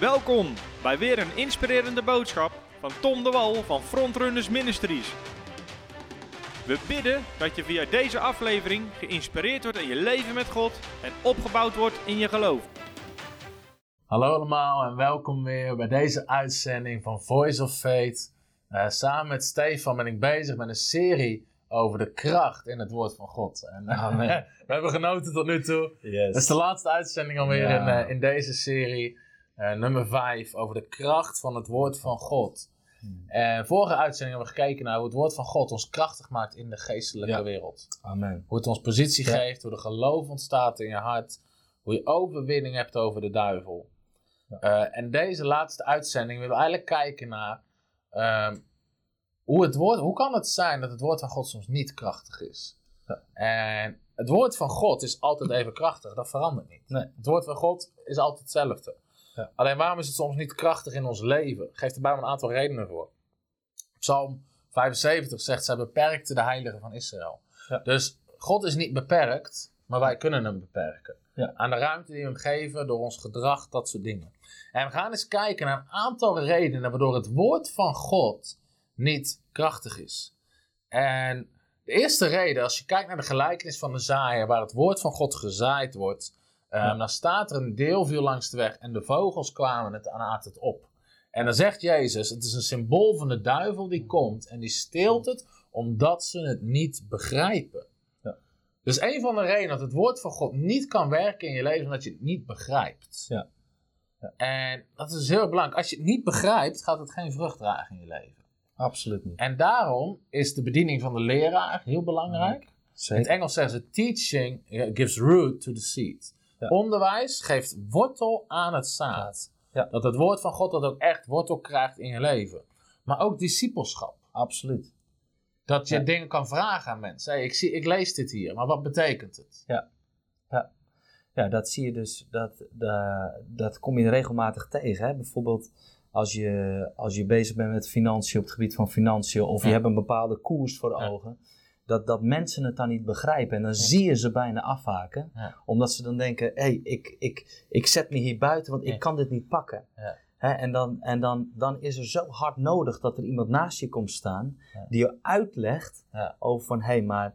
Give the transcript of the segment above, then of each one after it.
Welkom bij weer een inspirerende boodschap van Tom de Wal van Frontrunners Ministries. We bidden dat je via deze aflevering geïnspireerd wordt in je leven met God en opgebouwd wordt in je geloof. Hallo allemaal en welkom weer bij deze uitzending van Voice of Faith. Uh, samen met Stefan ben ik bezig met een serie over de kracht in het woord van God. En, uh, we hebben genoten tot nu toe. Yes. Dat is de laatste uitzending alweer Ja. in, uh, in deze serie. Uh, nummer 5 over de kracht van het woord van God. Hmm. En vorige uitzending hebben we gekeken naar hoe het woord van God ons krachtig maakt in de geestelijke Ja. wereld. Amen. Hoe het ons positie Ja. geeft, hoe er geloof ontstaat in je hart, hoe je overwinning hebt over de duivel. Ja. Eh, en deze laatste uitzending willen we eigenlijk kijken naar ehm, hoe het woord, hoe kan het zijn dat het woord van God soms niet krachtig is? Ja. En het woord van God is altijd even krachtig, dat verandert niet. Nee. Het woord van God is altijd hetzelfde. Ja. Alleen waarom is het soms niet krachtig in ons leven? Geeft er bij een aantal redenen voor. Psalm 75 zegt, zij beperkte de heiligen van Israël. Ja. Dus God is niet beperkt, maar wij kunnen hem beperken. Ja. Aan de ruimte die we hem geven, door ons gedrag, dat soort dingen. En we gaan eens kijken naar een aantal redenen waardoor het woord van God niet krachtig is. En de eerste reden, als je kijkt naar de gelijkenis van de zaaier, waar het woord van God gezaaid wordt, ehm, dan staat er een deel viel langs de weg en de vogels kwamen het en aten het op. En dan zegt Jezus, het is een symbool van de duivel die komt en die steelt het omdat ze het niet begrijpen. Ja. Dus een van de redenen dat het woord van God niet kan werken in je leven, omdat je het niet begrijpt. Ja. Ja. En dat is heel belangrijk. Als je het niet begrijpt, gaat het geen vrucht dragen in je leven. Absoluut niet. En daarom is de bediening van de leraar heel belangrijk. In het. Engels zeggen ze teaching gives root to the seed. Ja. Onderwijs geeft wortel aan het zaad. Ja. Dat het woord van God dat ook echt wortel krijgt in je leven. Maar ook discipelschap. Absoluut. Dat je Ja. dingen kan vragen aan mensen. Hey, ik, zie, ik lees dit hier, maar wat betekent het? Ja, dat zie je dus, dat, da- dat kom je regelmatig tegen. Hè? Bijvoorbeeld als je, als je bezig bent met financiën op het gebied van financiën, of je Ja. hebt een bepaalde koers voor Ja. ogen, dat, dat mensen het dan niet begrijpen. En dan zie je ze bijna afhaken, Ja. omdat ze dan denken, hé, hey, ik, ik, ik zet me hier buiten, want ik Ja. kan dit niet pakken. Ja. Hè, en dan, en dan, dan is er zo hard nodig dat er iemand naast je komt staan, Ja. die je uitlegt Ja. over van, hé, hey, maar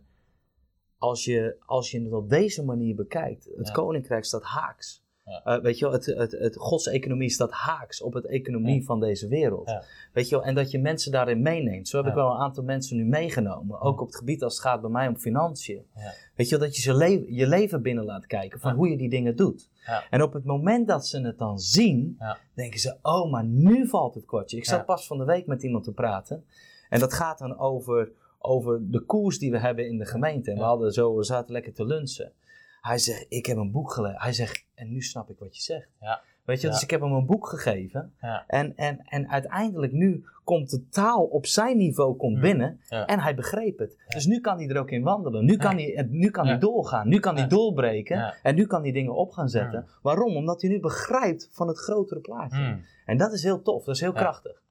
als je, als je het op deze manier bekijkt, het Ja. koninkrijk staat haaks. Ja. Eh, weet je wel, het, het, het, Gods economie staat haaks op het economie Ja. van deze wereld. Ja. Weet je wel, en dat je mensen daarin meeneemt. Zo heb ik wel een aantal mensen nu meegenomen. Ook op het gebied als het gaat bij mij om financiën. Ja. Weet je wel, dat je ze le- je leven binnen laat kijken van hoe je die dingen doet. En op het moment dat ze het dan zien, denken ze, oh, maar nu valt het kwartje. Ik zat pas van de week met iemand te praten. En dat gaat dan over, over de koers die we hebben in de gemeente. En we, hadden zo, we zaten lekker te lunchen. Hij zegt, ik heb een boek gelezen. Hij zegt, en nu snap ik wat je zegt. Ja. Weet je, Ja. dus ik heb hem een boek gegeven. Ja. En, en, en uiteindelijk nu komt de taal op zijn niveau komt Hmm. binnen. Ja. En hij begreep het. Dus nu kan hij er ook in wandelen. Nu kan, hij, nu kan hij doorgaan. Nu kan hij doorbreken. En nu kan hij dingen op gaan zetten. Hmm. Waarom? Omdat hij nu begrijpt van het grotere plaatje. Hmm. En dat is heel tof. Dat is heel krachtig.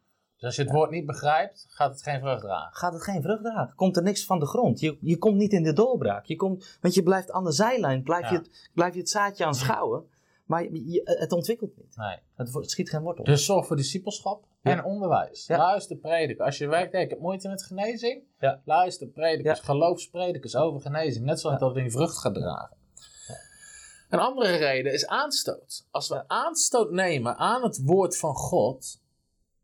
Dus als je het woord niet begrijpt, gaat het geen vrucht dragen. Gaat het geen vrucht dragen. Komt er niks van de grond. Je, je komt niet in de doorbraak. Je komt, want je blijft aan de zijlijn. Blijf, je, het, blijf je het zaadje aanschouwen. Maar je- het ontwikkelt niet. Nee. Het, schiet geen wortel. Dus zorg voor discipelschap Ja. en onderwijs. Luister prediken. Als je werkt, hey, ik heb moeite met genezing. Ja. Luister predikers, geloofspredikers over genezing. Net zoals dat het in vrucht gaat dragen. Een andere reden is aanstoot. Als we aanstoot nemen aan het woord van God,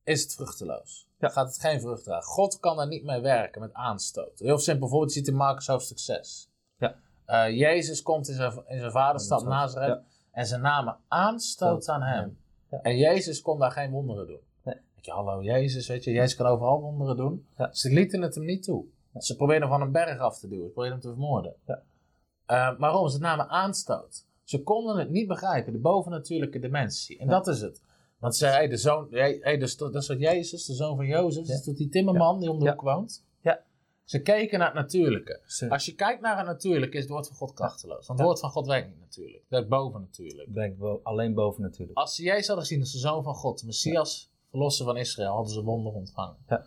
is het vruchteloos. Ja. Gaat het geen vrucht dragen. God kan daar niet mee werken met aanstoot. Heel simpel voorbeeld ziet in Marcus hoofdstuk 6. Ja. Eh, Jezus komt in zijn, in zijn vaderstad Ja. Nazareth en ze namen aanstoot aan hem. Ja. En Jezus kon daar geen wonderen doen. Nee. Je, hallo Jezus, weet je, Jezus kan overal wonderen doen. Ja. Ze lieten het hem niet toe. Ze probeerden hem van een berg af te duwen. Ze probeerden hem te vermoorden. Ja. Maar waarom? Ze namen aanstoot. Ze konden het niet begrijpen, de bovennatuurlijke dimensie. En Ja. dat is het. Want ze zeiden, hey, de zoon, hey, hey, dus, dat is wat Jezus, de zoon van Jozef, Ja. dat is toch die timmerman die om de Ja. hoek woont? Ja. Ze keken naar het natuurlijke. Ze- Als je kijkt naar het natuurlijke, is het woord van God krachteloos. Want het woord van God werkt niet natuurlijk. Het werkt boven natuurlijk. Denk bo- alleen boven natuurlijk. Als ze Jezus hadden gezien als de zoon van God, Messias, verlosser van Israël, hadden ze wonder ontvangen. Ja.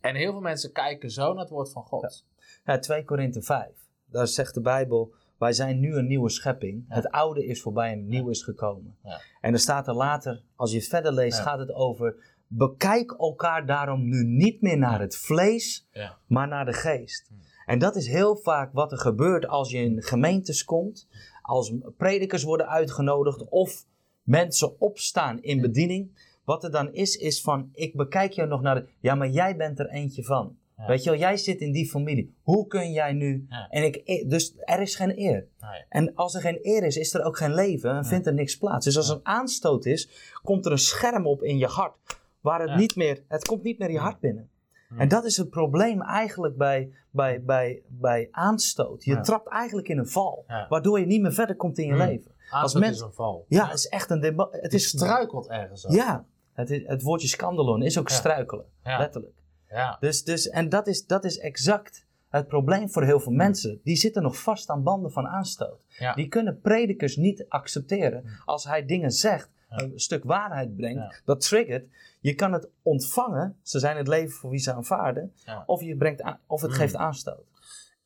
En heel veel mensen kijken zo naar het woord van God. Ja, 2 Korinthe 5. Daar zegt de Bijbel, wij zijn nu een nieuwe schepping. Het oude is voorbij en het nieuwe is gekomen. Ja. En dan staat er later, als je verder leest, gaat het over... Bekijk elkaar daarom nu niet meer naar het vlees, maar naar de geest. Hmm. En dat is heel vaak wat er gebeurt als je in gemeentes komt, als predikers worden uitgenodigd of mensen opstaan in bediening. Wat er dan is, is van, ik bekijk jou nog naar de, ja, maar jij bent er eentje van. Ja. Weet je wel, jij zit in die familie. Hoe kun jij nu, Ja. en ik, dus er is geen eer. Nee. En als er geen eer is, is er ook geen leven en vindt er niks plaats. Dus als er een aanstoot is, komt er een scherm op in je hart. Waar het niet meer, het komt niet meer je hart binnen. En dat is het probleem eigenlijk bij, bij, bij, bij aanstoot. Je trapt eigenlijk in een val. Waardoor je niet meer verder komt in je Hmm. leven. Als mens- is een val. Ja, het is echt een debat. Het is struikelt ergens op. Ja, het, is, het woordje scandalon is ook struikelen. Letterlijk. Ja. Dus, dus, en dat is, dat is exact het probleem voor heel veel mensen. Die zitten nog vast aan banden van aanstoot. Ja. Die kunnen predikers niet accepteren als hij dingen zegt, een stuk waarheid brengt, dat triggert. Je kan het ontvangen, ze zijn het leven voor wie ze aanvaarden, of, je brengt aan- of het Mm. geeft aanstoot.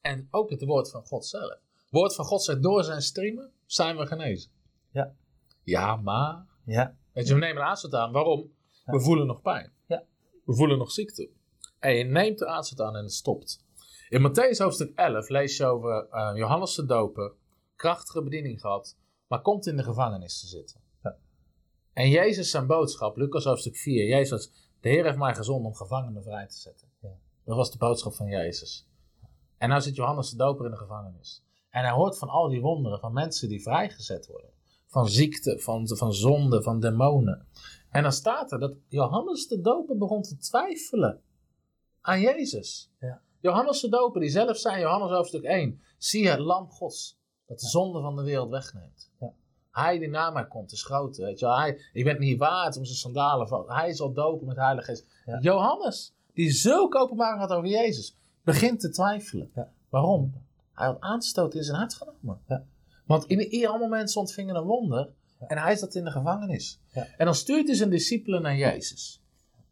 En ook het woord van God zelf. Het woord van God zegt, door zijn streamen zijn we genezen. Ja. Ja, maar... Ja, Weet je, we nemen een aanstoot aan. Waarom? We voelen nog pijn. Ja. We voelen nog ziekte. En je neemt de aanstoot aan en het stopt. In Matthäus hoofdstuk 11 lees je over eh, Johannes de Doper. Krachtige bediening gehad. Maar komt in de gevangenis te zitten. Ja. En Jezus zijn boodschap, Lucas hoofdstuk 4. Jezus, de Heer heeft mij gezonden om gevangenen vrij te zetten. Ja. Dat was de boodschap van Jezus. En nou zit Johannes de Doper in de gevangenis. En hij hoort van al die wonderen van mensen die vrijgezet worden. Van ziekte, van, van zonde, van demonen. En dan staat er dat Johannes de Doper begon te twijfelen aan Jezus. Ja. Johannes de Doper, die zelf zei Johannes hoofdstuk 1. Zie het lam gods, dat de zonde van de wereld wegneemt. Ja. Hij die na mij komt is groter. Weet je wel. Hij, je bent niet waard om zijn sandalen van. Hij zal dopen met heilige geest. Ja. Johannes, die zulke openbaring had over Jezus, begint te twijfelen. Ja. Waarom? Hij had aanstoot in zijn hart genomen. Ja. Want in, allemaal mensen ontvingen een wonder. En hij zat in de gevangenis. Ja. En dan stuurt hij zijn discipelen naar Jezus.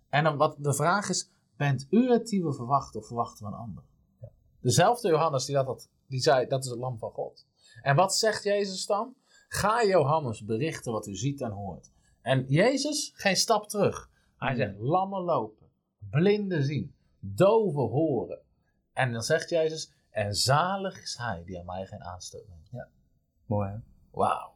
En dan wat de vraag is: bent u het die we verwachten of verwachten we een ander? Dezelfde Johannes die dat had, die zei: dat is het lam van God. En wat zegt Jezus dan? Ga Johannes berichten wat u ziet en hoort. En Jezus geen stap terug. Hij Hmm. zegt: lammen lopen, blinden zien, doven horen. En dan zegt Jezus: en zalig is hij die aan mij geen aanstoot neemt. mooi hè? Wauw.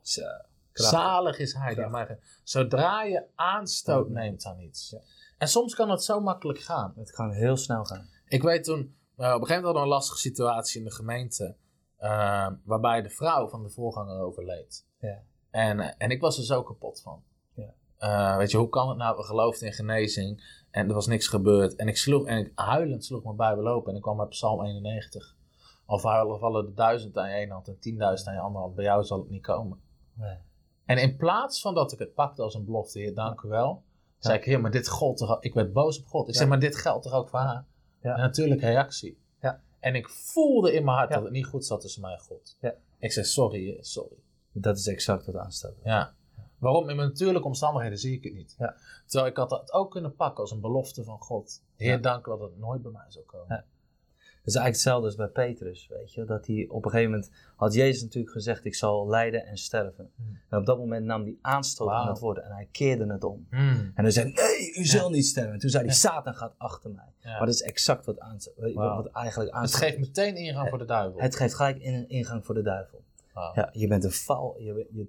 Zalig is hij die aan mij geen... Zodra je aanstoot neemt aan iets. Ja. En soms kan het zo makkelijk gaan. Het kan heel snel gaan. Ik weet toen, eh, op een gegeven moment hadden we een lastige situatie in de gemeente. eh, waarbij de vrouw van de voorganger overleed. Ja. En, eh, en ik was er zo kapot van. Ja. Weet je, hoe kan het nou? We geloofden in genezing en er was niks gebeurd. En ik sloeg, en ik, huilend sloeg mijn Bijbel open en ik kwam bij Psalm 91. Al vallen, vallen de duizend aan je ene hand en tienduizend aan je andere hand. Bij jou zal het niet komen. Nee. En in plaats van dat ik het pakte als een belofte, Heer, dank u wel. Zei ik, Heer, maar dit gold toch Ik werd boos op God. Ik zeg, maar dit geldt toch ook voor haar? Ja. En natuurlijk reactie. Ja. En ik voelde in mijn hart Ja. dat het niet goed zat tussen mij en God. Ja. Ik zei, sorry, Heer, sorry. Dat is exact wat aanstoot. Ja. Waarom? In mijn natuurlijke omstandigheden zie ik het niet. Ja. Terwijl ik had het ook kunnen pakken als een belofte van God. Heer, dank u dat het nooit bij mij zou komen. Is eigenlijk hetzelfde als bij Petrus, weet je. Dat hij op een gegeven moment had Jezus natuurlijk gezegd, ik zal lijden en sterven. Hmm. En op dat moment nam hij aanstoot aan het woord en hij keerde het om. Hmm. En hij zei, nee, u zal niet sterven. En toen zei hij, Satan gaat achter mij. Ja. Maar dat is exact wat, aanstoot, wat eigenlijk Het aanstoot geeft is. meteen ingang voor de duivel. Het geeft gelijk in ingang voor de duivel. Ja, je bent een val, je, je,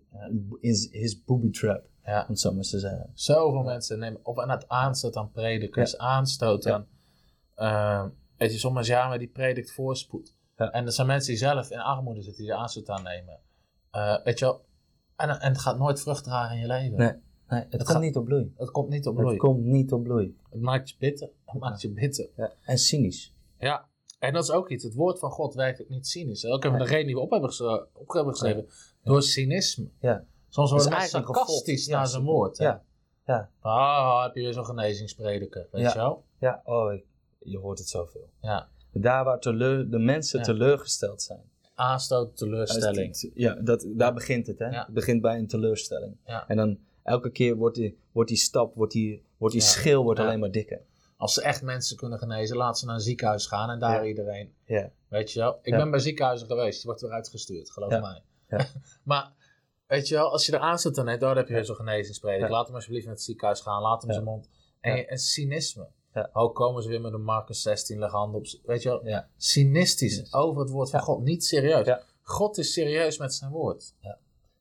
in his booby trap, Ja. om het zo maar te zeggen. Zoveel mensen nemen op aan het aanstoot aan predikers, aanstoot Ja. aan. eh, weet je, soms ja, maar die predikt voorspoed. Ja. En er zijn mensen die zelf in armoede zitten die aanstoot aannemen. Eh, weet je wel, en, en het gaat nooit vrucht dragen in je leven. Nee, nee het, komt gaat- niet op bloei. Het komt niet op bloei. Het komt niet op bloei. Het maakt je bitter. Het maakt je bitter. Ja. En cynisch. Ja. En dat is ook iets. Het woord van God werkt ook niet cynisch. Ook hebben we de reden die we op hebben, geze- op hebben geschreven. Door cynisme. Ja. Soms Dat worden mensen sarcastisch naar zijn woord. Ja. Ja. Ah, heb je weer zo'n genezingsprediker. Weet Ja. je wel? Ja, oh, ik- je hoort het zoveel. Ja. Daar waar teleur, de mensen Ja. teleurgesteld zijn. Aanstoot, teleurstelling. Ja, dat, daar begint het. Hè? Ja. Het begint bij een teleurstelling. Ja. En dan elke keer wordt die, wordt die stap, wordt die, wordt die schil wordt alleen maar dikker. Als ze echt mensen kunnen genezen, laat ze naar een ziekenhuis gaan en daar iedereen. Ja. Weet je wel? Ik ben bij ziekenhuizen geweest, die wordt weer uitgestuurd, geloof mij. Ja. maar weet je wel, als je er aan zit, dan nee, daar heb je zo'n genezingspredik. Ja. Laat hem alsjeblieft naar het ziekenhuis gaan, laat hem zijn mond. En cynisme. Ja. Ook komen ze weer met een Marcus 16, leggen handen op. Weet je wel? Ja. Cynistisch Yes. over het woord van Ja. God. Niet serieus. Ja. God is serieus met zijn woord.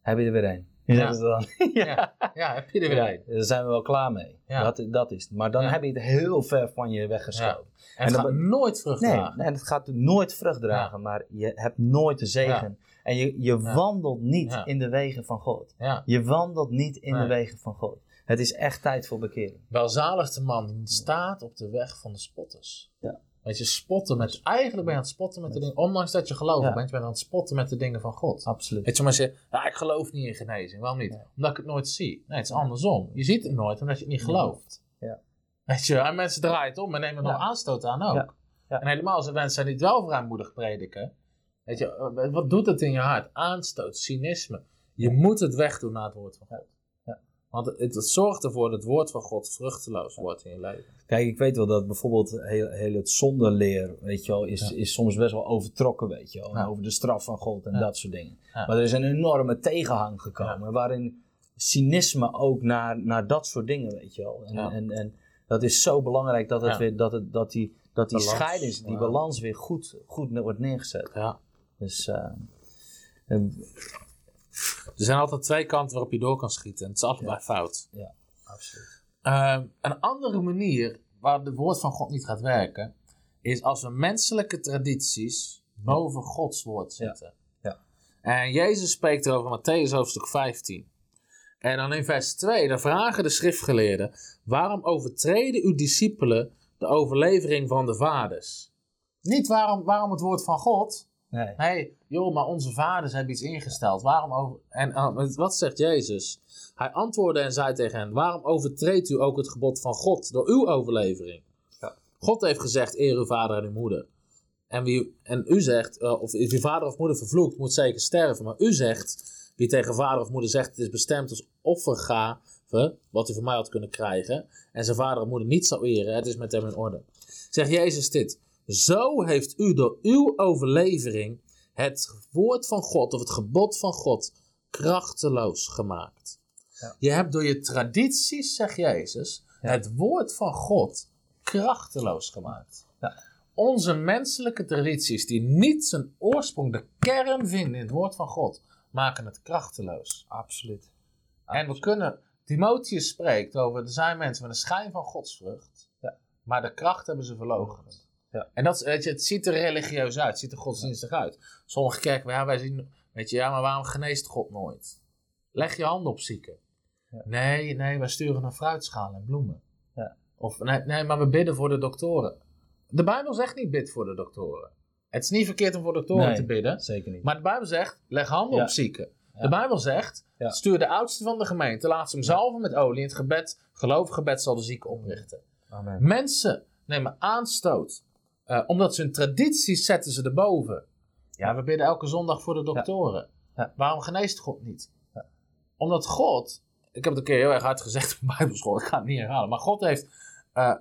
Heb je er weer een? Ja. Dan. Ja, ja heb je er weer een. daar zijn we wel klaar mee. Dat, dat is het. Maar dan heb je het heel ver van je weggeschoven. En het En gaat nooit vrucht Nee, dragen. nee, het gaat nooit vrucht dragen, maar je hebt nooit de zegen. En je, je wandelt niet in de wegen van God. Je wandelt niet in Nee. de wegen van God. Het is echt tijd voor bekering. Welzalig de man die staat op de weg van de spotters. Ja. Weet je, spotten met, eigenlijk ben je aan het spotten met de dingen, ondanks dat je gelooft, Ja. bent je bent aan het spotten met de dingen van God. Absoluut. Weet je, maar zeggen, ja, ik geloof niet in genezing. Waarom niet? Nee. Omdat ik het nooit zie. Nee, het is andersom. Je ziet het nooit omdat je het niet gelooft. Ja. Weet je, en mensen draaien het om en nemen er nog aanstoot aan ook. En helemaal als er mensen zijn die het wel vrijmoedig prediken. Weet je, eh, wat doet het in je hart? Aanstoot, cynisme. Je moet het wegdoen naar het woord van God. Want het, het zorgt ervoor dat het woord van God vruchteloos wordt in je leven. Kijk, ik weet wel dat bijvoorbeeld heel, heel het zondeleer, weet je wel, is, Ja. is soms best wel overtrokken, weet je wel. Ja. Over de straf van God en Ja. dat soort dingen. Ja. Maar er is een enorme tegenhang gekomen, waarin cynisme ook naar, naar dat soort dingen, weet je wel. En, Ja. en, en dat is zo belangrijk dat, het Ja. weer, dat, het, dat die, dat die Balans, scheiding, die ja. balans weer goed, goed wordt neergezet. Ja. Dus, eh, en- Er zijn altijd twee kanten waarop je door kan schieten. En het is allebei fout. ja, absoluut. Ehm, een andere manier waar het woord van God niet gaat werken, is als we menselijke tradities boven Gods woord zetten. Ja. En Jezus spreekt erover in Matthäus hoofdstuk 15. En dan in vers 2, dan vragen de schriftgeleerden, waarom overtreden uw discipelen de overlevering van de vaders? Niet waarom, waarom het woord van God, Nee. Joh, maar onze vaders hebben iets ingesteld. Waarom over... En uh, wat zegt Jezus? Hij antwoordde en zei tegen hen: Waarom overtreedt u ook het gebod van God door uw overlevering? Ja. God heeft gezegd: Eer uw vader en uw moeder. En, wie, en u zegt: uh, Of wie vader of moeder vervloekt, moet zeker sterven. Maar u zegt: Wie tegen vader of moeder zegt: Het is bestemd als offergave, wat u van mij had kunnen krijgen. En zijn vader of moeder niet zou eren, het is met hem in orde. Zegt Jezus dit. Zo heeft u door uw overlevering het woord van God of het gebod van God krachteloos gemaakt. Ja. Je hebt door je tradities, zegt Jezus, Ja. het woord van God krachteloos gemaakt. Ja. Onze menselijke tradities, die niet zijn oorsprong, de kern vinden in het woord van God, maken het krachteloos. Absoluut. En we kunnen, Timotheus spreekt over, er zijn mensen met een schijn van godsvrucht, Ja. maar de kracht hebben ze verloochend. Ja. En dat, is- weet je, het ziet er religieus uit, het ziet er godsdienstig uit. Sommige kerken, ja, wij zien, weet je, ja, maar waarom geneest God nooit? Leg je handen op zieken. Ja. Nee, nee, wij sturen een fruitschaal en bloemen. Ja. Of nee, nee, maar we bidden voor de doktoren. De Bijbel zegt niet bid voor de doktoren. Het is niet verkeerd om voor doktoren Nee. te bidden. Zeker niet. Maar de Bijbel zegt, leg handen Ja. op zieken. De Bijbel zegt, stuur de oudste van de gemeente, laat ze hem zalven met olie. In het gebed, gelovig gebed zal de zieke oprichten. Amen. Mensen nemen aanstoot. Eh, omdat ze hun tradities zetten ze erboven. Ja, we bidden elke zondag voor de doktoren. Ja. Waarom geneest God niet? Omdat God, ik heb het een keer heel erg hard gezegd op Bijbelschool, ik ga het niet herhalen, maar God heeft, eh,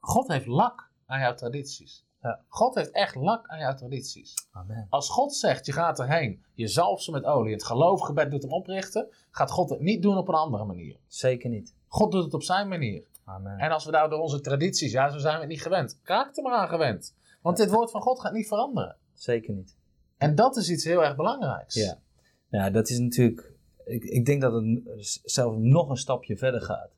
God heeft lak aan jouw tradities. Ja. God heeft echt lak aan jouw tradities. Amen. Als God zegt, je gaat erheen, je zalft ze met olie, het geloofgebed doet hem oprichten, gaat God het niet doen op een andere manier. Zeker niet. God doet het op zijn manier. Amen. En als we nou door onze tradities, ja, zo zijn we het niet gewend. Raak er maar aan gewend. Want dit woord van God gaat niet veranderen. Zeker niet. En dat is iets heel erg belangrijks. Ja. Ja, dat is natuurlijk. Ik, ik denk dat het zelfs nog een stapje verder gaat.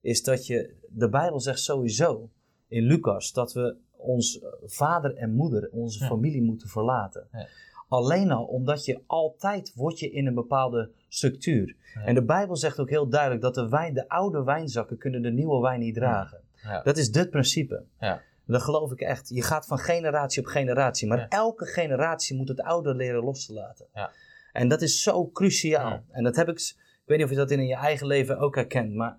Is dat je. De Bijbel zegt sowieso in Lucas dat we ons vader en moeder, onze Ja. familie moeten verlaten. Ja. Alleen al omdat je altijd wordt je in een bepaalde structuur. Ja. En de Bijbel zegt ook heel duidelijk dat de, wijn, de oude wijnzakken kunnen de nieuwe wijn niet dragen. Ja. Dat is het principe. Ja. Dat geloof ik echt. Je gaat van generatie op generatie. Maar elke generatie moet het oude leren los te laten. Ja. En dat is zo cruciaal. En dat heb ik... Ik weet niet of je dat in je eigen leven ook herkent. Maar,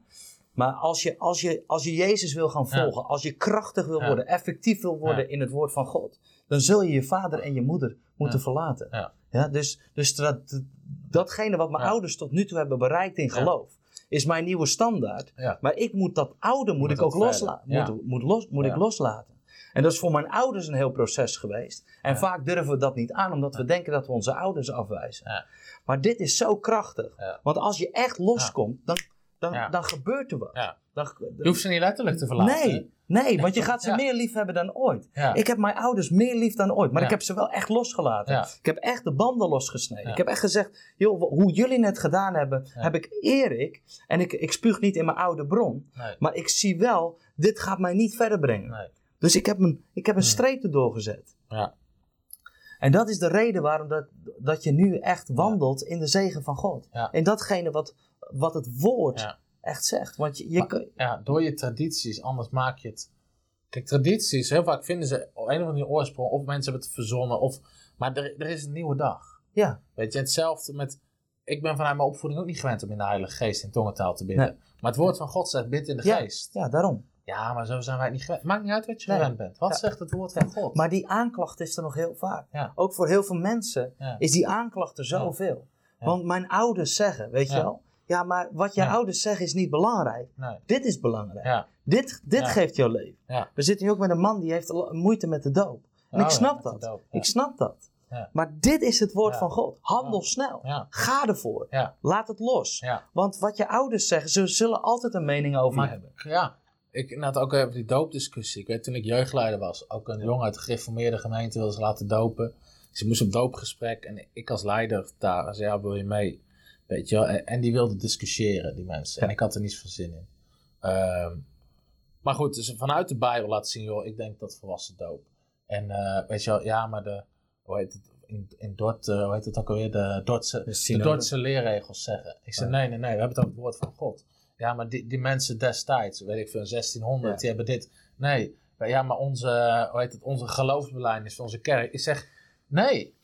maar als, je, als, je, als je Jezus wil gaan volgen. Als je krachtig wil worden. Effectief wil worden in het woord van God. Dan zul je je vader en je moeder moeten verlaten. Ja. Ja, dus dus dat, datgene wat mijn Ja. ouders tot nu toe hebben bereikt in Ja. geloof. is mijn nieuwe standaard. Ja. Maar ik moet dat oude moet Moet ik ook dat losla verder, ja. moet, moet, los, moet ik loslaten. En dat is voor mijn ouders een heel proces geweest. En vaak durven we dat niet aan, omdat we denken dat we onze ouders afwijzen. Maar dit is zo krachtig. Want als je echt loskomt, dan, dan, dan gebeurt er wat. Dan, Je hoeft ze niet letterlijk te verlaten. nee, nee, want je gaat ze Ja. meer lief hebben dan ooit. Ja. Ik heb mijn ouders meer lief dan ooit, maar Ja. ik heb ze wel echt losgelaten. Ik heb echt de banden losgesneden. Ik heb echt gezegd, joh, hoe jullie het gedaan hebben, heb ik Erik. En ik, ik spuug niet in mijn oude bron, Nee. maar ik zie wel, dit gaat mij niet verder brengen. Nee. Dus ik heb een, ik heb een Hmm. streep erdoor gezet. Ja. En dat is de reden waarom dat, dat je nu echt wandelt in de zegen van God. In datgene wat, wat het woord. Echt zegt. Want je, je Maar- kan- ja, door je tradities, anders maak je het. Kijk, tradities, heel vaak vinden ze op een of andere oorsprong, of mensen hebben het verzonnen, of. Maar er, er is een nieuwe dag. ja, Weet je, hetzelfde met. Ik ben vanuit mijn opvoeding ook niet gewend om in de Heilige Geest in tongentaal te bidden. Nee. Maar het woord van God zegt: bid in de Ja. geest. ja, daarom. Ja, maar zo zijn wij het niet gewend. Maakt niet uit wat je Nee. gewend bent. Wat Ja. zegt het woord van God? Maar die aanklacht is er nog heel vaak. Ja. Ook voor heel veel mensen is die aanklacht er zoveel. Want mijn ouders zeggen, weet je wel, ja, maar wat je ouders zeggen is niet belangrijk. Nee. Dit is belangrijk. Ja. Dit, dit Ja. geeft jouw leven. Ja. We zitten hier ook met een man die heeft moeite met de doop. En Oh, ik ja, snap dat. Ik snap dat. Maar dit is het woord van God. Handel snel. Ga ervoor. Laat het los. Want wat je ouders zeggen, ze zullen altijd een mening over Maar, hebben. ja, ik net ook over die doopdiscussie. Ik weet toen ik jeugdleider was, ook een jongen uit de gereformeerde gemeente wilde ze laten dopen. Ze moest op doopgesprek en ik als leider daar zei, ja, wil je mee? Weet je wel? En, die wilde discussiëren, die mensen. En ik had er niets van zin in. Ehm, maar goed, dus vanuit de Bijbel laten zien, joh, ik denk dat volwassen doop. En eh, weet je wel, ja, maar de, hoe heet het, in, in Dort, eh, hoe heet het ook alweer, de Dordtse, de. Dordtse leerregels zeggen. Ik zei, Ja. nee, nee, nee, we hebben het over het woord van God. Ja, maar die, die mensen destijds, weet ik veel, in 1600, Ja. die hebben dit. Nee, ja, maar onze, hoe heet het, onze geloofsbelijdenis van onze kerk. Ik zeg, nee,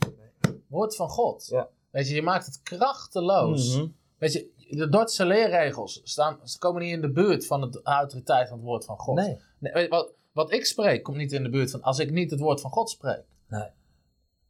woord van God. Ja. Weet je, je maakt het krachteloos. Mhm. Weet je, de Dordtse leerregels staan, ze komen niet in de buurt van de autoriteit van het woord van God. Nee. Nee, weet je, wat, wat ik spreek komt niet in de buurt van als ik niet het woord van God spreek. Nee.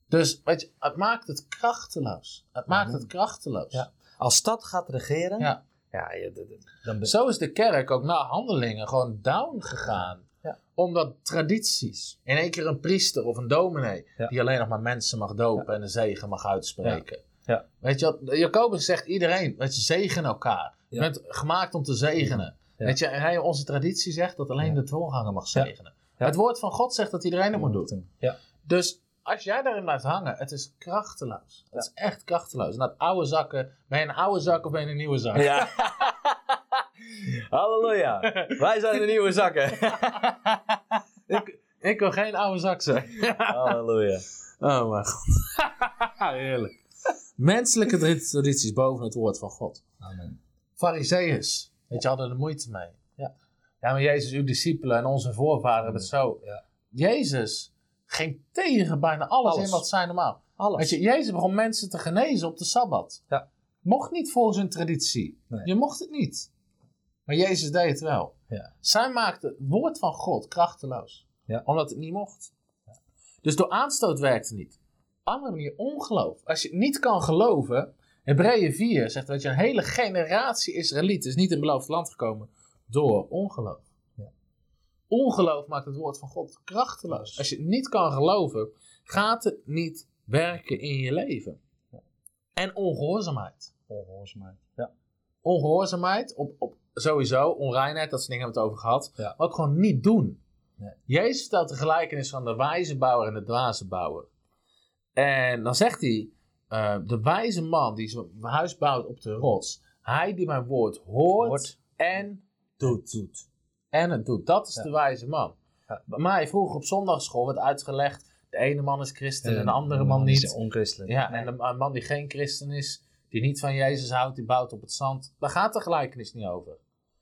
Dus weet je, het maakt het krachteloos. Het maakt Mhm. het krachteloos. Ja. Als stad gaat regeren, Ja. ja, je- dan Zo is de kerk ook na handelingen gewoon down gegaan. Ja. Omdat tradities, in één keer een priester of een dominee, Ja. die alleen nog maar mensen mag dopen en de zegen mag uitspreken. Ja. Weet je wat, Jacobus zegt iedereen, weet je, zegen elkaar. Je bent gemaakt om te zegenen. Weet je, en hij, onze traditie zegt dat alleen de voorganger mag zegenen. Ja. Het woord van God zegt dat iedereen het moet doen. Ja. Dus als jij daarin blijft hangen, het is krachteloos. Het is echt krachteloos. En dat oude zakken, ben je een oude zak of ben je een nieuwe zak? Ja. Halleluja. Wij zijn de nieuwe zakken. ik, ik wil geen oude zak zijn. Halleluja. Oh mijn god. Heerlijk. Menselijke tradities boven het woord van God. Amen. Fariseeërs, weet je, hadden er moeite mee. Ja. ja, maar Jezus, uw discipelen en onze voorvaderen hebben het zo. Ja. Jezus ging tegen bijna alles, Alles. in wat zijn normaal. Alles. Weet je, Jezus begon mensen te genezen op de Sabbat. Ja. Mocht niet volgens hun traditie. Nee. Je mocht het niet. Maar Jezus deed het wel. Ja. Zij maakte het woord van God krachteloos. Ja. Omdat het niet mocht. Dus door aanstoot werkte het niet. Andere manier ongeloof. Als je niet kan geloven. Hebreeën 4 zegt dat je een hele generatie Israëlieten is niet in beloofd land gekomen door ongeloof. Ja. Ongeloof maakt het woord van God krachteloos. Als je niet kan geloven, gaat het niet werken in je leven. En ongehoorzaamheid. Ongehoorzaamheid. Ja. Ongehoorzaamheid, op, op sowieso, onreinheid, dat soort dingen hebben we het over gehad. Ja. Maar ook gewoon niet doen. Nee. Jezus vertelt de gelijkenis van de wijze bouwer en de dwaze bouwer. En dan zegt hij, eh, de wijze man die zijn huis bouwt op de rots, hij die mijn woord hoort, Hoort. en doet. doet. En het doet. Dat is Ja. de wijze man. Ja. Bij mij vroeger op zondagschool werd uitgelegd, de ene man is christen en de andere man die niet. is onchristelijk. Ja, Nee. en de- een man die geen christen is, die niet van Jezus houdt, die bouwt op het zand. Daar gaat de gelijkenis niet over.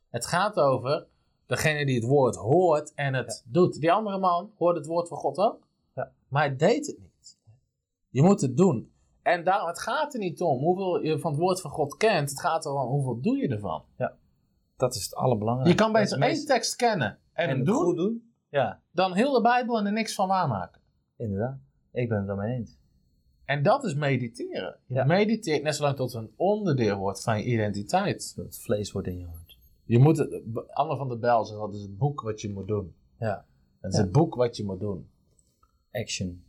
Het gaat over degene die het woord hoort en het doet. Die andere man hoorde het woord van God ook, Ja. maar hij deed het niet. Je moet het doen. En daarom, het gaat er niet om hoeveel je van het woord van God kent. Het gaat erom hoeveel doe je ervan. Dat is het allerbelangrijkste. Je kan beter Het één meest- tekst kennen en, en hem het doen, goed doen. Ja, dan heel de Bijbel en er niks van waarmaken. inderdaad. Ik ben het daarmee eens. En dat is mediteren. Je Ja. mediteert net zolang tot een onderdeel wordt van je identiteit. Dat het vlees wordt in je hart. Je moet het, Anne van der Bel zegt dat is het boek wat je moet doen. Ja. Het is Ja. het boek wat je moet doen. Action.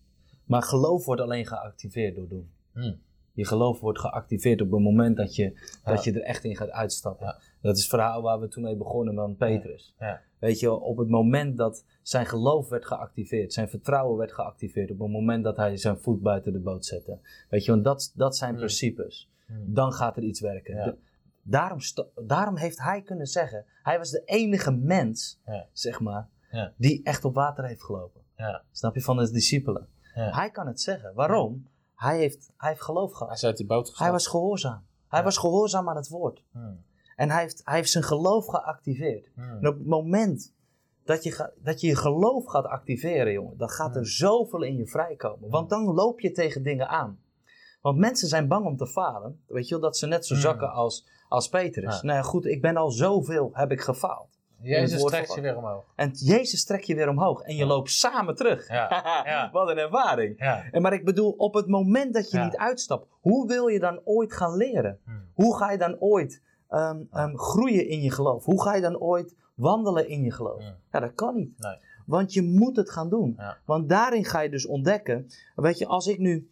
Maar geloof wordt alleen geactiveerd door doen. Hmm. Je geloof wordt geactiveerd op het moment dat je, Ja. dat je er echt in gaat uitstappen. Ja. Dat is het verhaal waar we toen mee begonnen van Petrus. Ja. Weet je, op het moment dat zijn geloof werd geactiveerd, zijn vertrouwen werd geactiveerd, op het moment dat hij zijn voet buiten de boot zette. Weet je, want dat, dat zijn Hmm. principes. Hmm. Dan gaat er iets werken. De- daarom, daarom heeft hij kunnen zeggen, hij was de enige mens, zeg maar, die echt op water heeft gelopen. Ja. Snap je, van de discipelen. Hij kan het zeggen. Waarom? Hij heeft, hij heeft geloof gehad. Hij is uit die boot gestapt. Hij was gehoorzaam. Hij was gehoorzaam aan het woord. En hij heeft, hij heeft zijn geloof geactiveerd. En op het moment dat je, ga- dat je je geloof gaat activeren, jongen, dan gaat er zoveel in je vrijkomen. Want dan loop je tegen dingen aan. Want mensen zijn bang om te falen. Weet je wel, dat ze net zo zakken als, als Petrus. Ja. Nou ja, goed, ik ben al zoveel, heb ik gefaald. Jezus trekt je weer omhoog. En Jezus trekt je weer omhoog. En je Ja. loopt samen terug. Ja. Ja. Wat een ervaring. Ja. En maar ik bedoel, op het moment dat je niet uitstapt, hoe wil je dan ooit gaan leren? Hmm. Hoe ga je dan ooit ehm, ehm, groeien in je geloof? Hoe ga je dan ooit wandelen in je geloof? Hmm. Ja, dat kan niet. Nee. Want je moet het gaan doen. Want daarin ga je dus ontdekken. Weet je, als ik nu.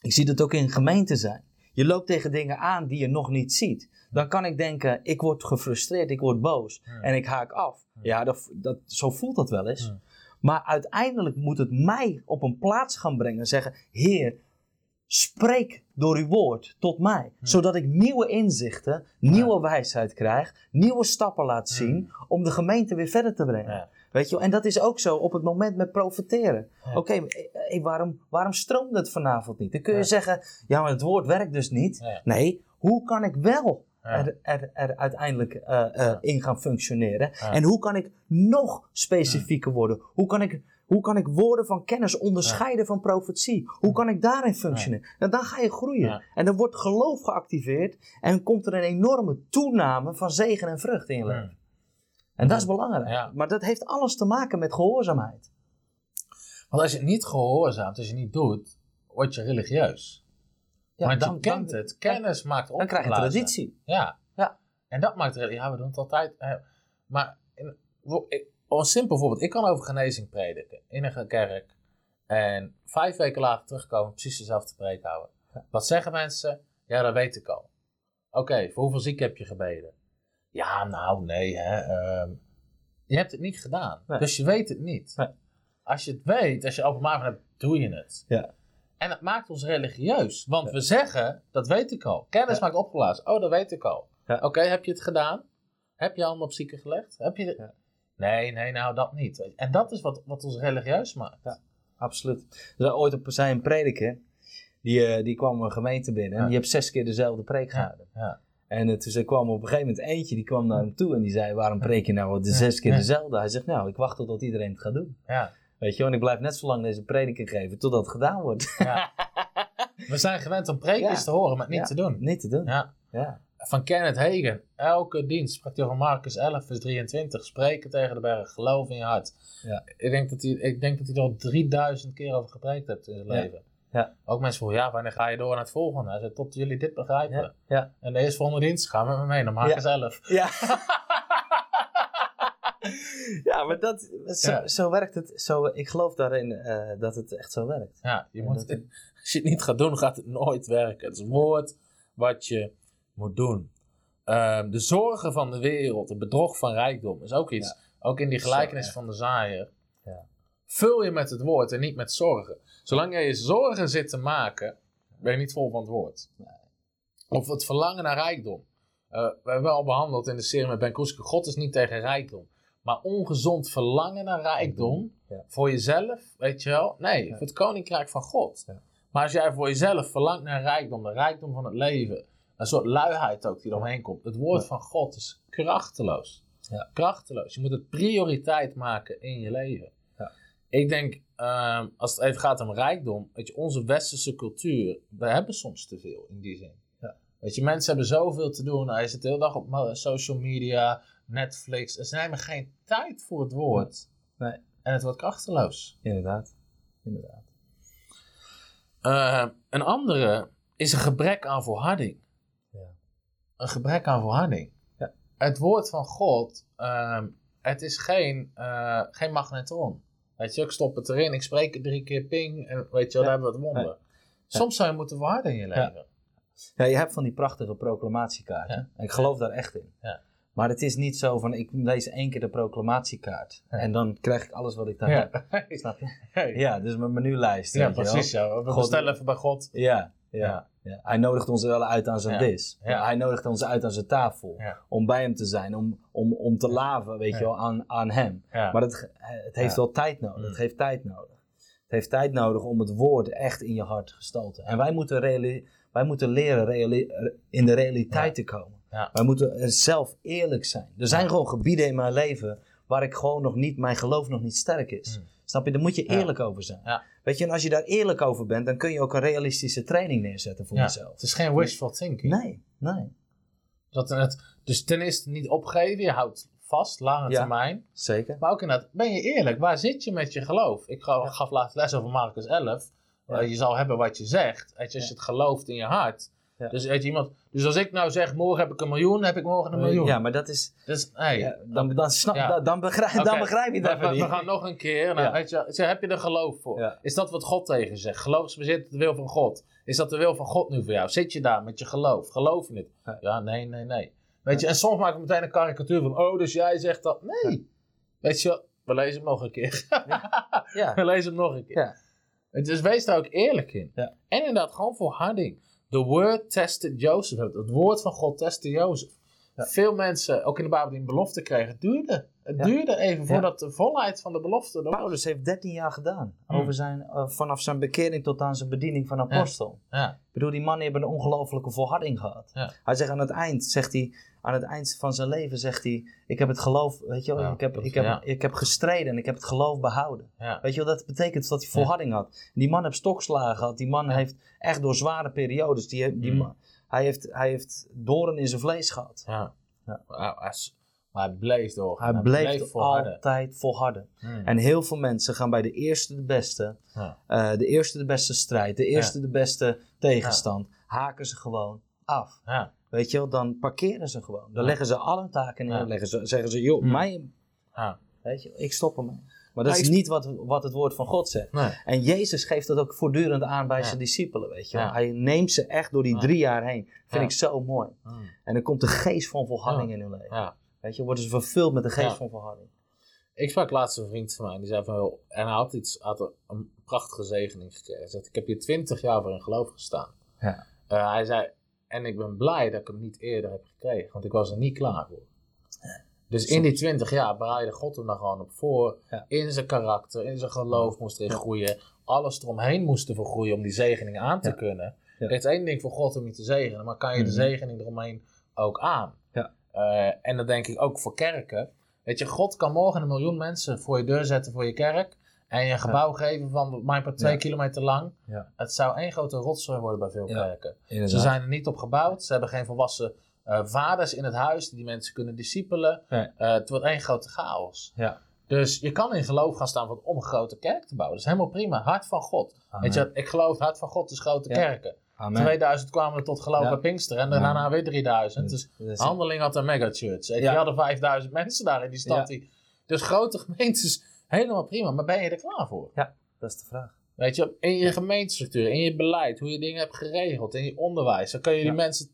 Ik zie dat ook in gemeenten zijn. Je loopt tegen dingen aan die je nog niet ziet. Dan kan ik denken, ik word gefrustreerd, ik word boos en ik haak af. Ja, dat, dat, zo voelt dat wel eens. Maar uiteindelijk moet het mij op een plaats gaan brengen en zeggen: Heer, spreek door uw woord tot mij. Zodat ik nieuwe inzichten, nieuwe wijsheid krijg, nieuwe stappen laat zien om de gemeente weer verder te brengen. Weet je, wel? en dat is ook zo op het moment met profiteren. Ja. Oké, eh, eh, waarom, waarom stroomt het vanavond niet? Dan kun je Ja. zeggen: Ja, maar het woord werkt dus niet. Ja. Nee, hoe kan ik wel er, er, er uiteindelijk eh, eh, in gaan functioneren? En hoe kan ik nog specifieker worden? Hoe kan ik, hoe kan ik woorden van kennis onderscheiden van profetie? Hoe kan ik daarin functioneren? Nou, dan ga je groeien. Ja. En dan wordt geloof geactiveerd en komt er een enorme toename van zegen en vrucht in je leven. En dat is belangrijk. Ja. Maar dat heeft alles te maken met gehoorzaamheid. Want als je niet gehoorzaamt, als je niet doet, word je religieus. Ja, Want dan, je kent dan, het. Kennis maakt dan krijg je opgeblazen. traditie. Ja. Ja. En dat maakt het... Ja, we doen het altijd. maar in, ik- een simpel voorbeeld. Ik kan over genezing prediken in een kerk. En vijf weken later terugkomen, precies dezelfde preek houden. Wat zeggen mensen? Ja, dat weet ik al. Oké, voor hoeveel zieken heb je gebeden? Ja, nou, nee, hè. ehm, je hebt het niet gedaan. Nee. Dus je weet het niet. Nee. Als je het weet, als je openbaar hebt, doe je het. Ja. En dat maakt ons religieus. Want Ja. we zeggen, dat weet ik al. Kennis Ja. maakt opgeblazen. Oh, dat weet ik al. Oké, heb je het gedaan? Heb je handen op zieken gelegd? Heb je de-. Nee, nee, nou dat niet. En dat is wat, wat ons religieus maakt. Ja. Absoluut. Er ooit op zei een prediker, die, eh, die kwam een gemeente binnen en die heeft zes keer dezelfde preek gehouden. Ja. En uh, toen kwam op een gegeven moment eentje, die kwam naar hem toe en die zei, waarom preek je nou de zes keer dezelfde? Hij zegt, nou, ik wacht totdat iedereen het gaat doen. Ja. Weet je en ik blijf net zo lang deze prediker geven totdat het gedaan wordt. ja. We zijn gewend om predikers Ja. te horen, maar niet Ja. te doen. Niet te doen. Ja. Ja. Van Kenneth Hagen. Elke dienst sprak hij over Marcus 11, vers 23. Spreken tegen de berg. Geloof in je hart. Ja. Ik, denk dat hij, ik denk dat hij er al 3000 keer over gepreekt heeft in zijn leven. Ja. Ook mensen vroegen, ja, wanneer ga je door naar het volgende? Hij zei, tot jullie dit begrijpen. Ja. Ja. En de eerstvolgende dienst, ga met me mee naar Marcus 11. Ja. ja, maar dat, zo, zo werkt het. Zo, ik geloof daarin eh, dat het echt zo werkt. Ja, je moet, dat- als je het niet gaat doen, gaat het nooit werken. Het is een woord wat je moet doen. Ehm, de zorgen van de wereld, het bedrog van rijkdom, is ook iets. Ook in die gelijkenis van de zaaier. Ja. Vul je met het woord en niet met zorgen. Zolang jij je zorgen zit te maken, ben je niet vol van het woord. Of het verlangen naar rijkdom. Eh, we hebben al behandeld in de serie met Ben Kroeske. God is niet tegen rijkdom. Maar ongezond verlangen naar rijkdom Ja. voor jezelf, weet je wel? Nee, Ja. voor het koninkrijk van God. Ja. Maar als jij voor jezelf verlangt naar rijkdom, de rijkdom van het leven, een soort luiheid ook die eromheen komt. Het woord van God is krachteloos. Ja. Krachteloos. Je moet het prioriteit maken in je leven. Ja. Ik denk, ehm, als het even gaat om rijkdom, weet je, onze westerse cultuur, we hebben soms te veel in die zin. Ja. Weet je, mensen hebben zoveel te doen. Hij zit de hele dag op social media, Netflix. Ze nemen geen tijd voor het woord. Nee. En het wordt krachteloos. Inderdaad. Inderdaad. Eh, een andere is een gebrek aan volharding. Ja. Een gebrek aan volharding. Ja. Het woord van God, ehm, het is geen, eh, geen magnetron. Weet je, ik stop het erin, ik spreek het drie keer ping en weet je, wel, Ja. daar hebben we het wonder. Soms zou je moeten volharden in je leven. Ja, je hebt van die prachtige proclamatiekaarten. En ik geloof daar echt in. Ja. Maar het is niet zo van, ik lees één keer de proclamatiekaart. Ja. En dan krijg ik alles wat ik daar Ja, heb. Snap je? Hey. Ja, dus mijn menulijst. Ja, wel. precies. Ja. We God- bestellen even bij God. Ja, ja, Ja. Hij nodigt ons wel uit aan zijn dis. Ja. Hij nodigt ons uit aan zijn tafel. Om bij hem te zijn. Om, om, om te laven, weet je wel, aan, aan hem. Maar het, het heeft wel tijd nodig. Mm. Het heeft tijd nodig. Het heeft tijd nodig om het woord echt in je hart gestoten. En wij moeten, wij moeten leren reali- in de realiteit te komen. Ja. Wij moeten eh, zelf eerlijk zijn. Er zijn gewoon gebieden in mijn leven waar ik gewoon nog niet, mijn geloof nog niet sterk is. Mm. Snap je? Daar moet je Ja. eerlijk over zijn. Ja. Weet je, en als je daar eerlijk over bent, dan kun je ook een realistische training neerzetten voor jezelf. Het is geen wishful thinking. Nee, nee. Dat het, dus ten eerste niet opgeven, je houdt vast, lange Ja. termijn. Zeker. Maar ook inderdaad, ben je eerlijk? Waar zit je met je geloof? Ik gaf, gaf laatst les over Marcus 11. Ja. Eh, je zal hebben wat je zegt. Als je het gelooft in je hart. Ja. Dus, weet iemand, dus als ik nou zeg, morgen heb ik een miljoen, heb ik morgen een miljoen. Ja, maar dat is. Dus, hey, ja, dan, dan, snap, Ja. dan, dan, begrijp, dan begrijp je dat we- niet. we gaan nog een keer. Nou, weet je, heb je er geloof voor? Is dat wat God tegen je zegt? Geloofsbezit de wil van God. Is dat de wil van God nu voor jou? Zit je daar met je geloof? Geloof je het? Ja. Nee, nee, nee. Weet je, en soms maak ik meteen een karikatuur van, oh, dus jij zegt dat. Nee. Weet je, we lezen hem nog een keer. Ja. we lezen hem nog een keer. Dus wees daar ook eerlijk in. Ja. En inderdaad, gewoon volharding. The word tested Joseph. Het woord van God testte Jozef. Ja. Veel mensen, ook in de Bijbel, die een belofte kregen. Het duurde. Het Ja. duurde even Ja. voordat de volheid van de belofte was. Paulus heeft 13 jaar gedaan. Hmm. Over zijn, eh, vanaf zijn bekering tot aan zijn bediening van apostel. Ja. Ik bedoel, die mannen hebben een ongelofelijke volharding gehad. Hij zegt aan het eind, zegt hij, aan het eind van zijn leven zegt hij, ik heb het geloof, weet je wel, Ja, ik, heb, ik, heb, ja. ik heb gestreden en ik heb het geloof behouden. Ja. Weet je wel, dat betekent dat hij volharding had. Die man heeft stokslagen gehad, die man heeft echt door zware periodes, die, die Mm. man- hij, heeft, hij heeft doren in zijn vlees gehad. Ja. Ja. Maar hij, hij bleef door. Hij bleef volharden. altijd volharden. Hmm. En heel veel mensen gaan bij de eerste de beste, Ja. eh, de eerste de beste strijd, de eerste de beste tegenstand, haken ze gewoon af. Weet je wel, dan parkeren ze gewoon. Dan leggen ze al hun taken neer, leggen ze, zeggen ze, joh, mij, weet je, ik stop ermee. Maar dat is niet wat, wat het woord van God zegt. Nee. En Jezus geeft dat ook voortdurend aan bij Ja. zijn discipelen, weet je. Ja. Hij neemt ze echt door die Ja. drie jaar heen. Vind ik zo mooi. En dan komt de geest van volharding in hun leven. Weet je, worden ze vervuld met de geest van volharding. Ik sprak laatst een vriend van mij. Die zei van, en hij had, iets, had een prachtige zegening gekregen. Hij zegt, ik heb hier twintig jaar voor in geloof gestaan. Ja. Eh, hij zei, en ik ben blij dat ik hem niet eerder heb gekregen. Want ik was er niet klaar voor. Dus in die twintig jaar bereidde God hem daar gewoon op voor. Ja. In zijn karakter, in zijn geloof moest erin groeien. Alles eromheen moest ervoor groeien om die zegening aan te Ja. kunnen. Het is één ding voor God om je te zegenen, maar kan je de Mhm. zegening eromheen ook aan? Ja. Eh, en dat denk ik ook voor kerken. Weet je, God kan morgen een miljoen mensen voor je deur zetten voor je kerk. En je een gebouw geven van part twee kilometer lang. Het zou één grote rotzooi worden bij veel kerken. Ze zijn er niet op gebouwd. Ze hebben geen volwassen eh, vaders in het huis die die mensen kunnen discipelen. Nee. Eh, het wordt één grote chaos. Ja. Dus je kan in geloof gaan staan om een grote kerk te bouwen. Dat is helemaal prima. Hart van God. Amen. Weet je, ik geloof, hart van God is grote Ja. kerken. Amen. 2000 kwamen er tot geloof Ja. bij Pinkster en Ja. daarna weer 3000. Dus is- Handeling had een megachurch. Ja. Die hadden 5000 mensen daar in die stad. Die, dus grote gemeentes, helemaal prima. Maar ben je er klaar voor? dat is de vraag. Weet je, in je gemeentestructuur, in je beleid, hoe je dingen hebt geregeld, in je onderwijs. Dan kun je die Ja. mensen...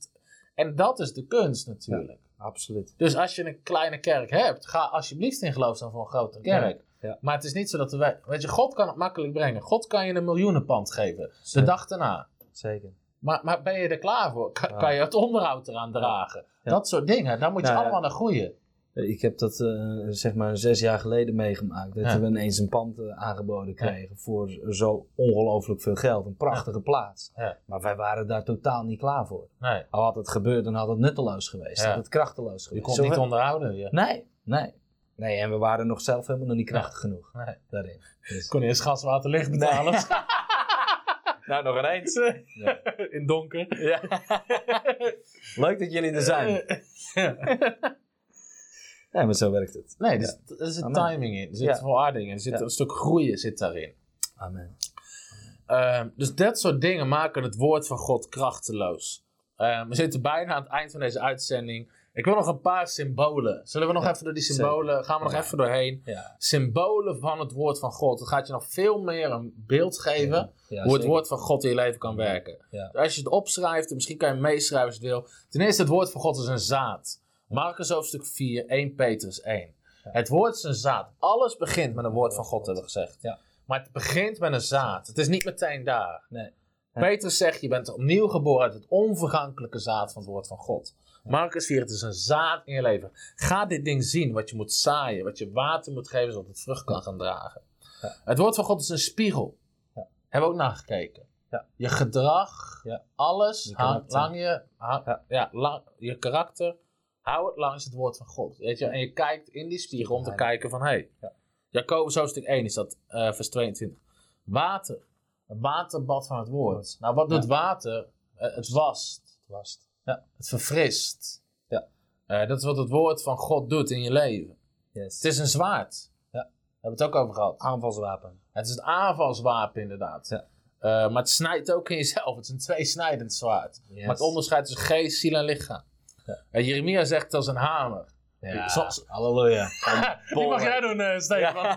En dat is de kunst natuurlijk. Absoluut. Dus als je een kleine kerk hebt, ga alsjeblieft in geloof staan voor een grote kerk. Ja. Ja. Maar het is niet zo dat wij- Weet je, God kan het makkelijk brengen. God kan je een miljoenenpand geven. De dag daarna. Zeker. Maar, maar ben je er klaar voor? Kan, Ja. kan je het onderhoud eraan dragen? Ja. Dat soort dingen. Daar moet je Ja, ja. allemaal naar groeien. Ik heb dat eh, zeg maar zes jaar geleden meegemaakt. Dat Ja. we ineens een pand eh, aangeboden kregen voor zo ongelooflijk veel geld. Een prachtige plaats. Maar wij waren daar totaal niet klaar voor. Nee, Al had het gebeurd, dan had het nutteloos geweest. Had het krachteloos je geweest. kon Zo- niet onderhouden. Je. Nee, nee. Nee, en we waren nog zelf helemaal nog niet krachtig genoeg Nee. daarin. Dus- kon eerst gas, water, licht betalen. Nou, nog eens. In donker. Leuk dat jullie er zijn. Ja, maar zo werkt het. Nee, dus, er zit Amen. timing in. Er zit volharding in. Er zit een stuk groeien zit daarin. Amen. Ehm, dus dat soort dingen maken het woord van God krachteloos. Ehm, we zitten bijna aan het eind van deze uitzending. Ik wil nog een paar symbolen. Zullen we nog Ja, even door die symbolen, gaan we nog Ja. even doorheen. Ja. Symbolen van het woord van God. Dat gaat je nog veel meer een beeld geven hoe het zeker. woord van God in je leven kan werken. Ja. Als je het opschrijft, en misschien kan je meeschrijven als je wil. Ten eerste, het woord van God is een zaad. Marcus hoofdstuk 4, 1 Petrus 1. Het woord is een zaad. Alles begint met een woord van God, hebben we gezegd. Ja. Maar het begint met een zaad. Het is niet meteen daar. Nee. Petrus zegt, je bent opnieuw geboren uit het onvergankelijke zaad van het woord van God. Marcus 4, het is een zaad in je leven. Ga dit ding zien, wat je moet zaaien, wat je water moet geven, zodat het vrucht kan gaan dragen. Ja. Het woord van God is een spiegel. Ja. Hebben we ook naar gekeken. Ja. Je gedrag, Ja. alles, Je hang- karakter. lang je, ja, lang, je karakter, hou het langs het woord van God. Weet je? En je kijkt in die spiegel om te Ja. kijken van, hé, hey, Ja. Jacobus hoofdstuk 1 is dat, eh, vers 22. Water, een waterbad van het woord. Nou, wat doet Ja. water? Eh, het wast, Vast. het verfrist. Ja. Eh, dat is wat het woord van God doet in je leven. Yes. Het is een zwaard. Ja. Daar hebben we het ook over gehad. aanvalswapen. Het is het aanvalswapen inderdaad. Ja. Maar het snijdt ook in jezelf. Het is een tweesnijdend zwaard. Yes. Maakt onderscheid tussen geest, ziel en lichaam. Ja. Eh, Jeremia zegt als een hamer. Ja, halleluja. Die mag jij doen, uh, Stefan.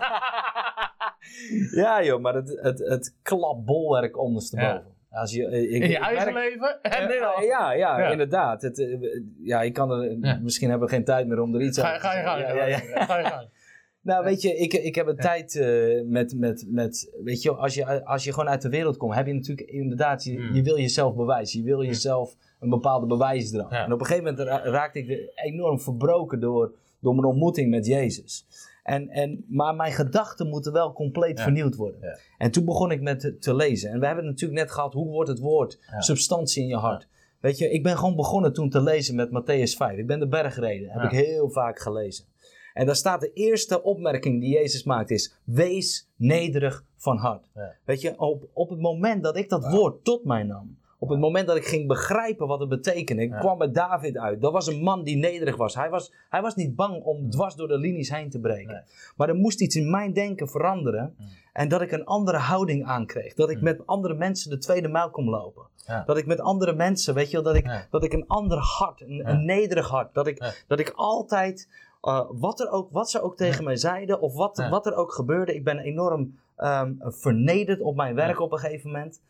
Ja joh, maar het, het, het klapbolwerk ondersteboven. Als je, eh, ik, In je eigen merk- leven en nu Ja, ja, ja, Ja. inderdaad. Het, eh, ja, ik kan er. Misschien hebben we geen tijd meer om er iets Ga, over ga je te zeggen. Ja. Ga je gang. Nou, weet je, ik, ik heb een tijd eh, met, met, met, weet je, als je, als je gewoon uit de wereld komt, heb je natuurlijk inderdaad, je, Mm. je wil jezelf bewijzen. Je wil jezelf een bepaalde bewijsdrang. En op een gegeven moment ra- raakte ik er enorm verbroken door, door mijn ontmoeting met Jezus. En, en, maar mijn gedachten moeten wel compleet Ja. vernieuwd worden. Ja. En toen begon ik met te- te lezen. En we hebben het natuurlijk net gehad, hoe wordt het woord Ja. substantie in je hart? Weet je, ik ben gewoon begonnen toen te lezen met Matthäus 5. Ik ben de bergreden, heb ik heel vaak gelezen. En daar staat de eerste opmerking die Jezus maakt is, wees nederig van hart. Ja. Weet je, op, op het moment dat ik dat woord tot mij nam, op het moment dat ik ging begrijpen wat het betekende, ik Ja. kwam bij David uit. Dat was een man die nederig was. Hij was, hij was niet bang om dwars door de linies heen te breken. Nee. Maar er moest iets in mijn denken veranderen. Mm. En dat ik een andere houding aankreeg. Dat ik Mm. met andere mensen de tweede mijl kon lopen. Ja. Dat ik met andere mensen, weet je wel, dat ik, Ja. dat ik een ander hart, een, een nederig hart. Dat ik, dat ik altijd, eh, wat, er ook, wat ze ook tegen mij zeiden, of wat, Ja. wat er ook gebeurde, ik ben enorm ehm, vernederd op mijn werk Ja. op een gegeven moment.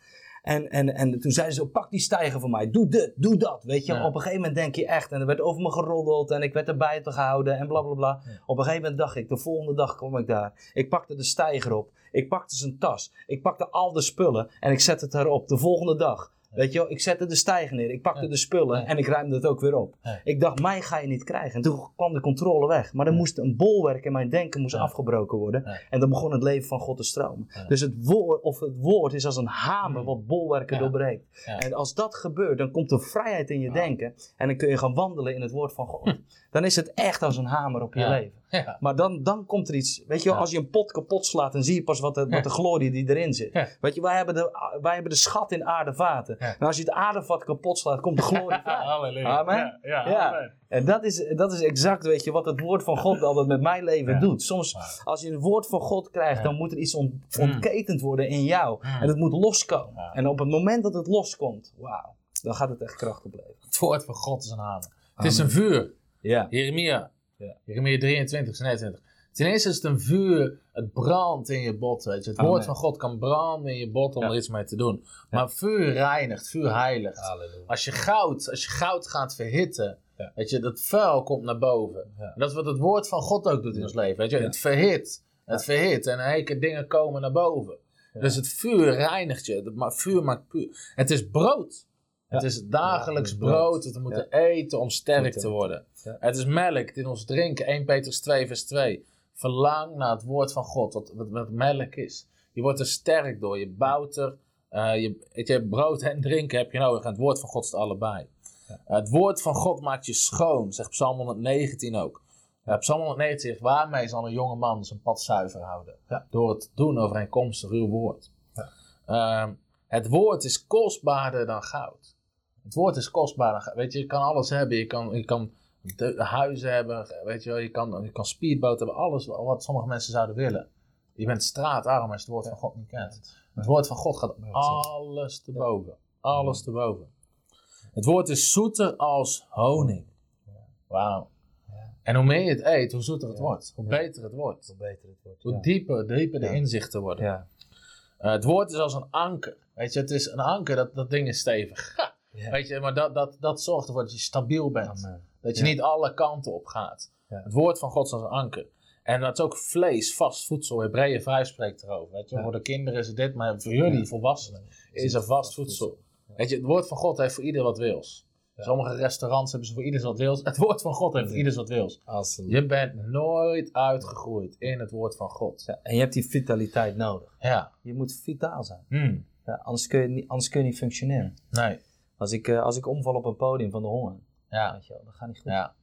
En, en, en toen zeiden ze, pak die stijger van mij, doe dit, doe dat, weet je. Ja. Op een gegeven moment denk je echt, en er werd over me geroddeld en ik werd erbij te gehouden en bla bla bla. Ja. Op een gegeven moment dacht ik, de volgende dag kwam ik daar. Ik pakte de stijger op, ik pakte zijn tas, ik pakte al de spullen en ik zette het erop. De volgende dag, weet je wel, ik zette de stijger neer, ik pakte de spullen en ik ruimde het ook weer op. Ik dacht, mij ga je niet krijgen. En toen kwam de controle weg. Maar er moest een bolwerk in mijn denken moest afgebroken worden. En dan begon het leven van God te stromen. Dus het woord, of het woord is als een hamer Mm. wat bolwerken doorbreekt. En als dat gebeurt, dan komt er vrijheid in je denken. En dan kun je gaan wandelen in het woord van God. dan is het echt als een hamer op je Ja. leven. Ja. Maar dan, dan komt er iets. Weet je, wel, Ja. als je een pot kapot slaat, dan zie je pas wat de, wat de glorie die erin zit. Weet je, wij hebben, de, wij hebben de schat in aardevaten. En als je het aardevat kapot slaat, komt de glorie vrij. Halleluja. Amen. Ja. En dat is, dat is exact, weet je, wat het woord van God altijd met mijn leven doet. Soms, als je een woord van God krijgt, dan moet er iets ont- Mm. ontketend worden in jou. En het moet loskomen. En op het moment dat het loskomt, wauw, dan gaat het echt kracht opleveren. Het woord van God is een hamer. Het is een vuur. Ja. Jeremia. Ja. Jeremia 23, 29. Ten eerste is het een vuur, het brandt in je bot. Weet je. Het Amen. woord van God kan branden in je bot om Ja. er iets mee te doen. Maar vuur reinigt, vuur heiligt. Halleluja. Als je goud, als je goud gaat verhitten, Ja. weet je, dat vuil komt naar boven. En dat is wat het woord van God ook doet in ons leven. Weet je, het verhit, het verhit en keer dingen komen naar boven. Dus het vuur reinigt je, het vuur maakt puur. Het is brood. Het is dagelijks brood. dat we moeten eten om sterk te worden. Ja. Het is melk in ons drinken. 1 Petrus 2 vers 2. Verlang naar het woord van God, wat, wat, wat melk is. Je wordt er sterk door, je bouwt er. eh, je, je, brood en drinken heb je nodig en het woord van God is er allebei. Ja. Het woord van God maakt je schoon, zegt Psalm 119 ook. Eh, Psalm 119 zegt, waarmee zal een jonge man zijn pad zuiver houden? Ja. Door het doen overeenkomstig uw woord. Ja. Ehm, het woord is kostbaarder dan goud. Het woord is goud. Weet je, je kan alles hebben. Je kan, je kan de, huizen hebben, weet je wel. Je kan, je kan speedboot hebben. Alles wat sommige mensen zouden willen. Je bent straatarm als je het woord van God niet kent. Het woord van God gaat alles te boven. Alles te boven. Het woord is zoeter als honing. Wauw. En hoe meer je het eet, hoe zoeter het wordt. Hoe beter het wordt. Hoe beter het wordt. Hoe ja. dieper, dieper de inzichten worden. Eh, het woord is als een anker. Weet je, het is een anker, dat, dat ding is stevig. Weet je, maar dat, dat, dat zorgt ervoor dat je stabiel bent. Amen. Dat je Ja. niet alle kanten op gaat. Ja. Het woord van God is als een anker. En dat is ook vlees, vast voedsel. Hebreeën 5 spreekt erover. Weet je? Ja. Voor de kinderen is het dit, maar voor jullie, volwassenen, is er vast voedsel. Weet je, het woord van God heeft voor ieder wat wils. Sommige restaurants hebben ze voor ieder wat wils. Het woord van God heeft voor ieder wat wils. Absoluut. Je bent nooit uitgegroeid in het woord van God. Ja, en je hebt die vitaliteit nodig. Ja. Je moet vitaal zijn. Hmm. Ja, anders, kun je niet, anders kun je niet functioneren. Nee. Als ik, eh, als ik omval op een podium van de honger, Ja. weet je wel, dat gaat niet goed. Ja.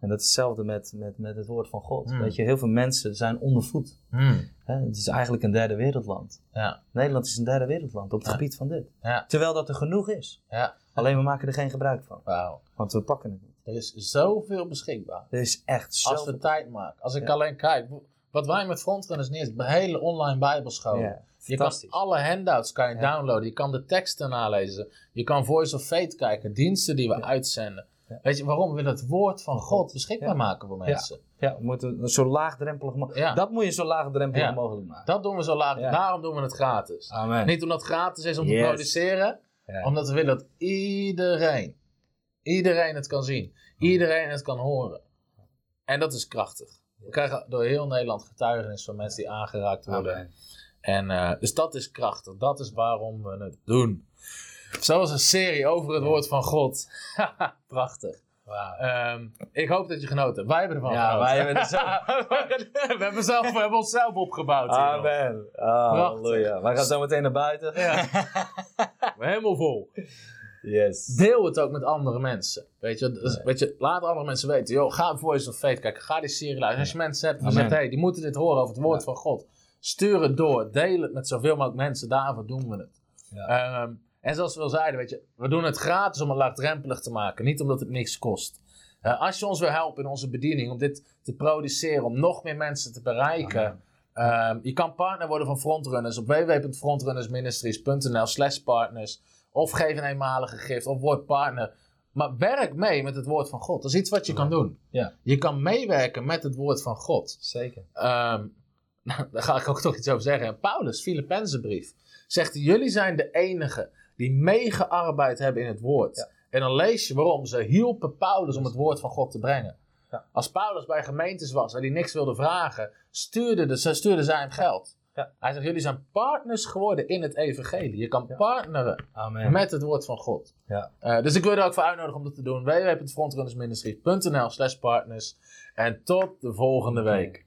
En dat is hetzelfde met, met, met het woord van God. Mm. Weet je, heel veel mensen zijn ondervoed. Hmm. Hè? Het is eigenlijk een derde wereldland. Ja. Nederland is een derde wereldland op het Ja. gebied van dit. Ja. Terwijl dat er genoeg is. Ja. Alleen we maken er geen gebruik van. Wauw. Want we pakken het niet. Er is zoveel beschikbaar. Er is echt zo. Als we tijd maken. Als ik alleen kijk, wat wij met frontrunners neer hele online bijbelschool. Je kan alle handouts kan je Ja. downloaden. Je kan de teksten nalezen. Je kan Voice of Fate kijken. Diensten die we Ja. uitzenden. Ja. Weet je waarom? We willen het woord van God beschikbaar maken voor mensen. Ja, we moeten zo laagdrempelig mogelijk. Dat moet je zo laagdrempelig mogelijk maken. Dat doen we zo laag. Daarom doen we het gratis. Amen. Niet omdat het gratis is om te produceren. Omdat we willen dat iedereen, iedereen het kan zien. Iedereen het kan horen. En dat is krachtig. We krijgen door heel Nederland getuigenis van mensen die aangeraakt worden. Amen. En, eh, dus dat is krachtig. Dat is waarom we het doen. Zoals een serie over het woord van God. Prachtig. Ehm, ik hoop dat je genoten hebt. Wij hebben ervan Ja, genoten. wij hebben er zo- we, hebben zelf, we hebben onszelf opgebouwd. Amen. Halleluja. Wij gaan zo meteen naar buiten. Ja. Helemaal vol. Yes. Deel het ook met andere mensen. Weet je, dus, weet je laat andere mensen weten. Joh, ga Voice of Faith kijken. Ga die serie luisteren. Als je mensen hebt die zegt, hey, die moeten dit horen over het woord Ja. van God. Stuur het door. Deel het met zoveel mogelijk mensen. Daarvoor doen we het. Ja. Ehm, en zoals we al zeiden, weet je, we doen het gratis om het laagdrempelig te maken. Niet omdat het niks kost. Eh, als je ons wil helpen in onze bediening om dit te produceren, om nog meer mensen te bereiken. ehm, je kan partner worden van Frontrunners op www.frontrunnersministries.nl slash partners. Of geef een eenmalige gift of word partner. Maar werk mee met het woord van God. Dat is iets wat je kan doen. Ja. Je kan meewerken met het woord van God. Zeker. Ehm, nou, daar ga ik ook toch iets over zeggen. Paulus, Filippenzenbrief, zegt: Jullie zijn de enigen die meegearbeid hebben in het woord. Ja. En dan lees je waarom ze hielpen Paulus om het woord van God te brengen. Ja. Als Paulus bij gemeentes was en die niks wilde vragen, stuurde, de, ze- stuurde zij hem geld. Ja. Hij zegt: Jullie zijn partners geworden in het evangelie. Je kan partneren Amen. met het woord van God. Ja. Eh, dus ik wil er ook voor uitnodigen om dat te doen. www.frontrunnersministry.nl slash partners. En tot de volgende week.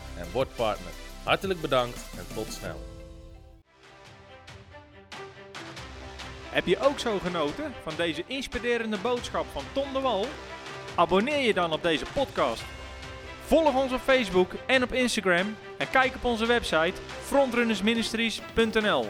en word partner. Hartelijk bedankt en tot snel. Heb je ook zo genoten van deze inspirerende boodschap van Tom de Wal? Abonneer je dan op deze podcast. Volg ons op Facebook en op Instagram en kijk op onze website frontrunnersministries.nl.